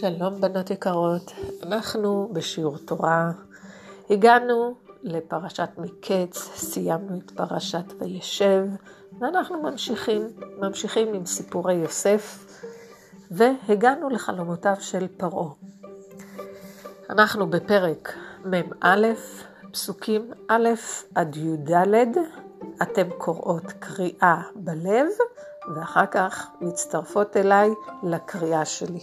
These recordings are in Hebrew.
שלום בנות יקרות, אנחנו בשיעור תורה, הגענו לפרשת מקץ, סיימנו את פרשת וישב, ואנחנו ממשיכים, ממשיכים עם סיפורי יוסף, והגענו לחלומותיו של פרעה. אנחנו בפרק מ"א, פסוקים א' עד י"ד, אתם קוראות קריאה בלב, ואחר כך מצטרפות אליי לקריאה שלי.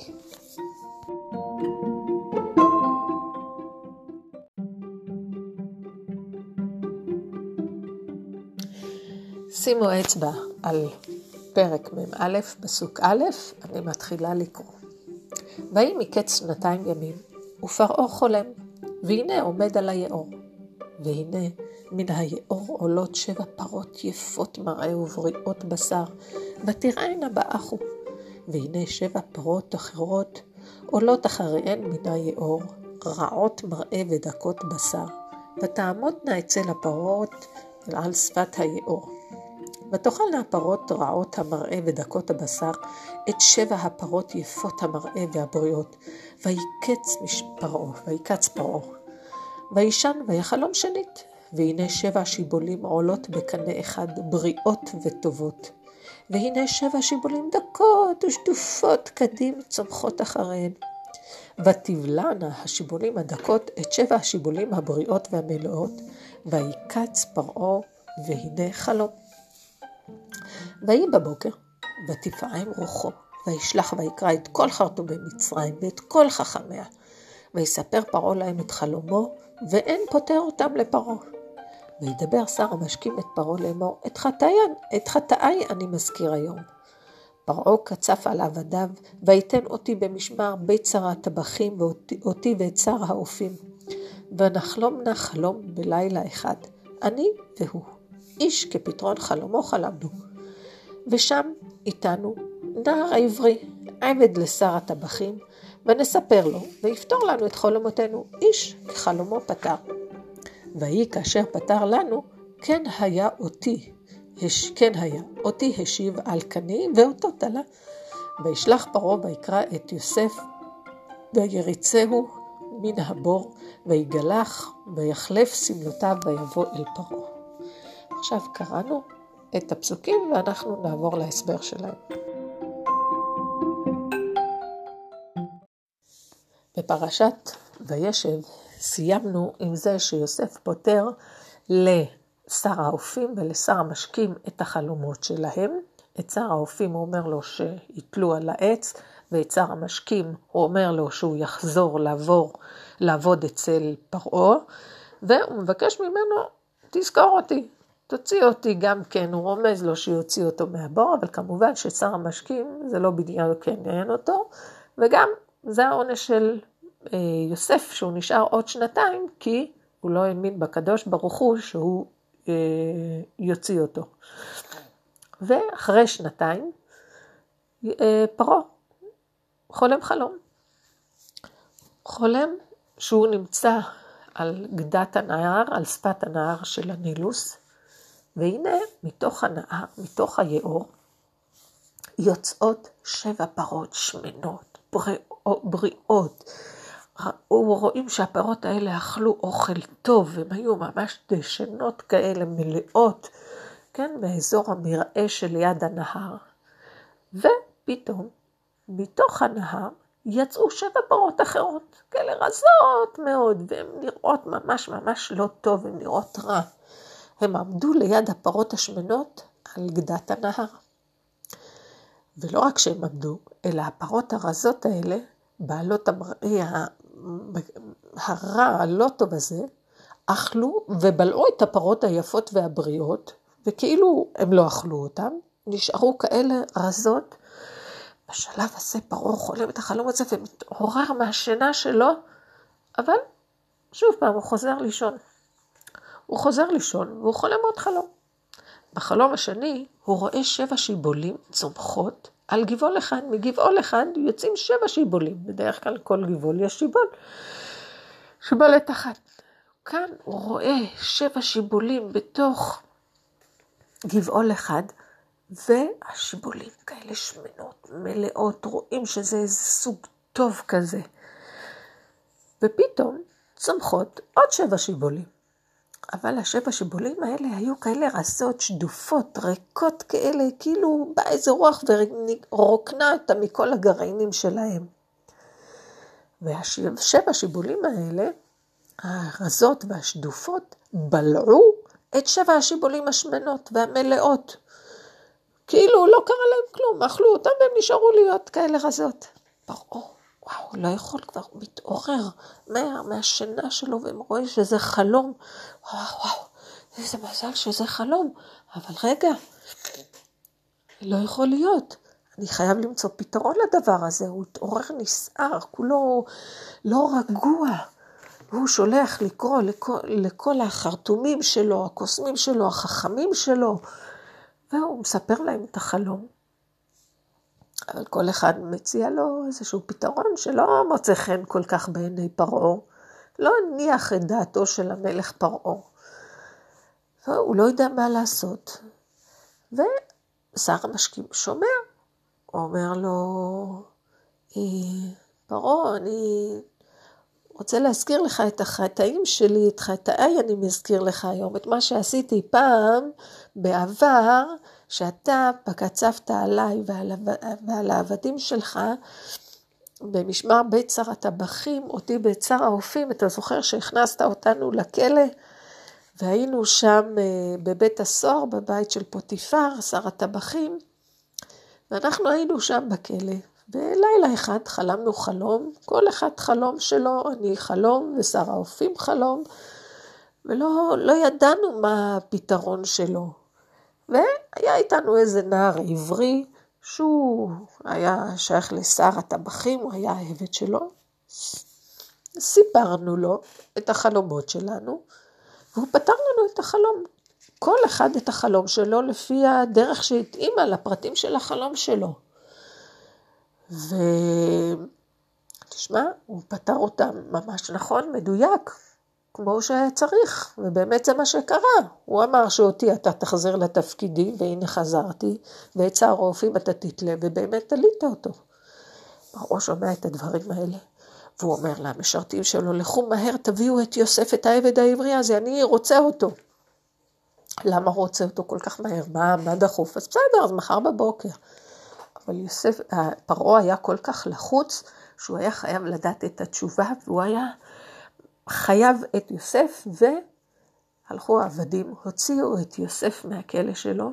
שימו אצבע על פרק מ"א, פסוק א', אני מתחילה לקרוא. ויהי מקץ שנתיים ימים, ופרעה חולם, והנה עומד על היאור. והנה מן היאור עולות שבע פרות יפות מראה ובריאות בשר, ותראינה באחו. והנה שבע פרות אחרות עולות אחריהן מן היאור, רעות מראה ודקות בשר, ותעמודנה אצל הפרות על שפת היאור. ותאכלנה הפרות רעות המראה ודקות הבשר, את שבע הפרות יפות המראה והבריאות, ויקץ פרעה, ויקץ פרעה. וישן ויחלום שנית, והנה שבע שיבולים עולות בקנה אחד, בריאות וטובות. והנה שבע שיבולים דקות ושטופות קדים צומחות אחריהן. ותבלענה השיבולים הדקות את שבע השיבולים הבריאות והמלאות, ויקץ פרעה, והנה חלום. ויהי בבוקר, ותפעם רוחו, וישלח ויקרא את כל חרטומי מצרים ואת כל חכמיה, ויספר פרעה להם את חלומו, ואין פוטר אותם לפרעה. וידבר שר המשקים את פרעה לאמור, את חטאי, את חטאי אני מזכיר היום. פרעה קצף על עבדיו, ויתן אותי במשמר בית שר הטבחים, ואותי ואת שר האופים. ונחלום נא חלום בלילה אחד, אני והוא. איש כפתרון חלומו חלמנו. ושם איתנו נער עברי, עבד לשר הטבחים, ונספר לו, ויפתור לנו את חלומותינו, איש כחלומו פתר. ויהי כאשר פתר לנו, כן היה אותי, הש, כן היה, אותי השיב על קני, ואותו תלה. וישלח פרעה ויקרא את יוסף, ויריצהו מן הבור, ויגלח, ויחלף שמלותיו, ויבוא אל פרעה. עכשיו קראנו את הפסוקים ואנחנו נעבור להסבר שלהם. בפרשת וישב סיימנו עם זה שיוסף פותר לשר האופים ולשר המשקים את החלומות שלהם. את שר האופים הוא אומר לו שיתלו על העץ, ואת שר המשקים הוא אומר לו שהוא יחזור לעבור, לעבוד אצל פרעה, והוא מבקש ממנו, תזכור אותי, תוציא אותי גם כן, הוא רומז לו שיוציא אותו מהבור, אבל כמובן ששר המשקים זה לא בדיוק עניין אותו, וגם זה העונש של אה, יוסף, שהוא נשאר עוד שנתיים, כי הוא לא האמין בקדוש ברוך הוא שהוא אה, יוציא אותו. ואחרי שנתיים, אה, פרעה חולם חלום. חולם שהוא נמצא על גדת הנהר, על שפת הנהר של הנילוס, והנה מתוך הנהר, מתוך היאור, יוצאות שבע פרות שמנות, בריאות. רואים שהפרות האלה אכלו אוכל טוב, הן היו ממש דשנות כאלה, מלאות, כן, באזור המרעה שליד הנהר. ופתאום, מתוך הנהר, יצאו שבע פרות אחרות, כאלה רזות מאוד, והן נראות ממש ממש לא טוב, הן נראות רע. הם עמדו ליד הפרות השמנות על גדת הנהר. ולא רק שהם עמדו, אלא הפרות הרזות האלה, בעלות המראה הרע, הלא טוב הזה, אכלו ובלעו את הפרות היפות והבריאות, וכאילו הם לא אכלו אותן, נשארו כאלה רזות. בשלב הזה פרעה חולם את החלום הזה ומתעורר מהשינה שלו, אבל שוב פעם הוא חוזר לישון. הוא חוזר לישון והוא חולם עוד חלום. בחלום השני הוא רואה שבע שיבולים צומחות על גבעול אחד, מגבעול אחד יוצאים שבע שיבולים, בדרך כלל כל גבעול יש שיבול, שיבולת אחת. כאן הוא רואה שבע שיבולים בתוך גבעול אחד, והשיבולים כאלה שמנות, מלאות, רואים שזה איזה סוג טוב כזה. ופתאום צומחות עוד שבע שיבולים. אבל השבע שיבולים האלה היו כאלה רזות, שדופות, ריקות כאלה, כאילו באה איזה רוח ורוקנה אותה מכל הגרעינים שלהם. והשבע שיבולים האלה, הרזות והשדופות, בלעו את שבע השיבולים השמנות והמלאות. כאילו לא קרה להם כלום, אכלו אותם והם נשארו להיות כאלה רזות. פרעה, וואו, לא יכול כבר, הוא מתעורר מה, מהשינה שלו ורואה שזה חלום. וואו, וואו, איזה מזל שזה חלום. אבל רגע, לא יכול להיות. אני חייב למצוא פתרון לדבר הזה. הוא התעורר נסער, כולו לא רגוע. והוא שולח לקרוא לכל, לכל החרטומים שלו, הקוסמים שלו, החכמים שלו, והוא מספר להם את החלום. אבל כל אחד מציע לו איזשהו פתרון שלא מוצא חן כל כך בעיני פרעה, לא הניח את דעתו של המלך פרעה. והוא לא יודע מה לעשות. ושר המשקים שומע, הוא אומר לו, אה, פרעה, אני רוצה להזכיר לך את החטאים שלי, את חטאיי אני מזכיר לך היום, את מה שעשיתי פעם, בעבר, שאתה פקצבת עליי ועל, ועל העבדים שלך, במשמר בית שר הטבחים, אותי שר האופים, אתה זוכר שהכנסת אותנו לכלא? והיינו שם אה, בבית הסוהר, בבית של פוטיפר, שר הטבחים, ואנחנו היינו שם בכלא. ולילה אחד חלמנו חלום, כל אחד חלום שלו, אני חלום ושר האופים חלום, ולא לא ידענו מה הפתרון שלו. והיה איתנו איזה נער עברי, שהוא היה שייך לשר הטבחים, הוא היה העבד שלו. סיפרנו לו את החלומות שלנו, והוא פתר לנו את החלום. כל אחד את החלום שלו לפי הדרך שהתאימה לפרטים של החלום שלו. ותשמע, הוא פתר אותם ממש נכון, מדויק, כמו שצריך, ובאמת זה מה שקרה. הוא אמר שאותי אתה תחזר לתפקידי, והנה חזרתי, ואת שר הרופאים אתה תתלה, ובאמת תלית אותו. פרעה שומע את הדברים האלה, והוא אומר למשרתים שלו, לכו מהר תביאו את יוסף, את העבד העברי הזה, אני רוצה אותו. למה רוצה אותו כל כך מהר? מה, מה דחוף? אז בסדר, אז מחר בבוקר. אבל יוסף, פרעה היה כל כך לחוץ, שהוא היה חייב לדעת את התשובה, והוא היה חייב את יוסף, והלכו העבדים, הוציאו את יוסף מהכלא שלו,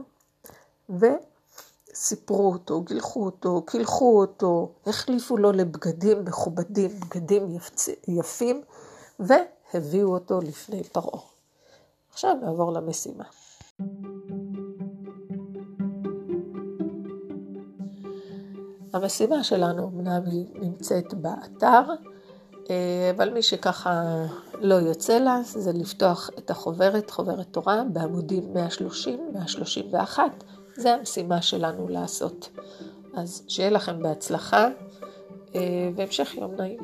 וסיפרו אותו, גילחו אותו, קילחו אותו, החליפו לו לבגדים מכובדים, בגדים יפים, והביאו אותו לפני פרעה. עכשיו נעבור למשימה. המשימה שלנו אמנם נמצאת באתר, אבל מי שככה לא יוצא לה, זה לפתוח את החוברת, חוברת תורה, בעמודים 130, 131. זה המשימה שלנו לעשות. אז שיהיה לכם בהצלחה, אה, והמשך יום נעים.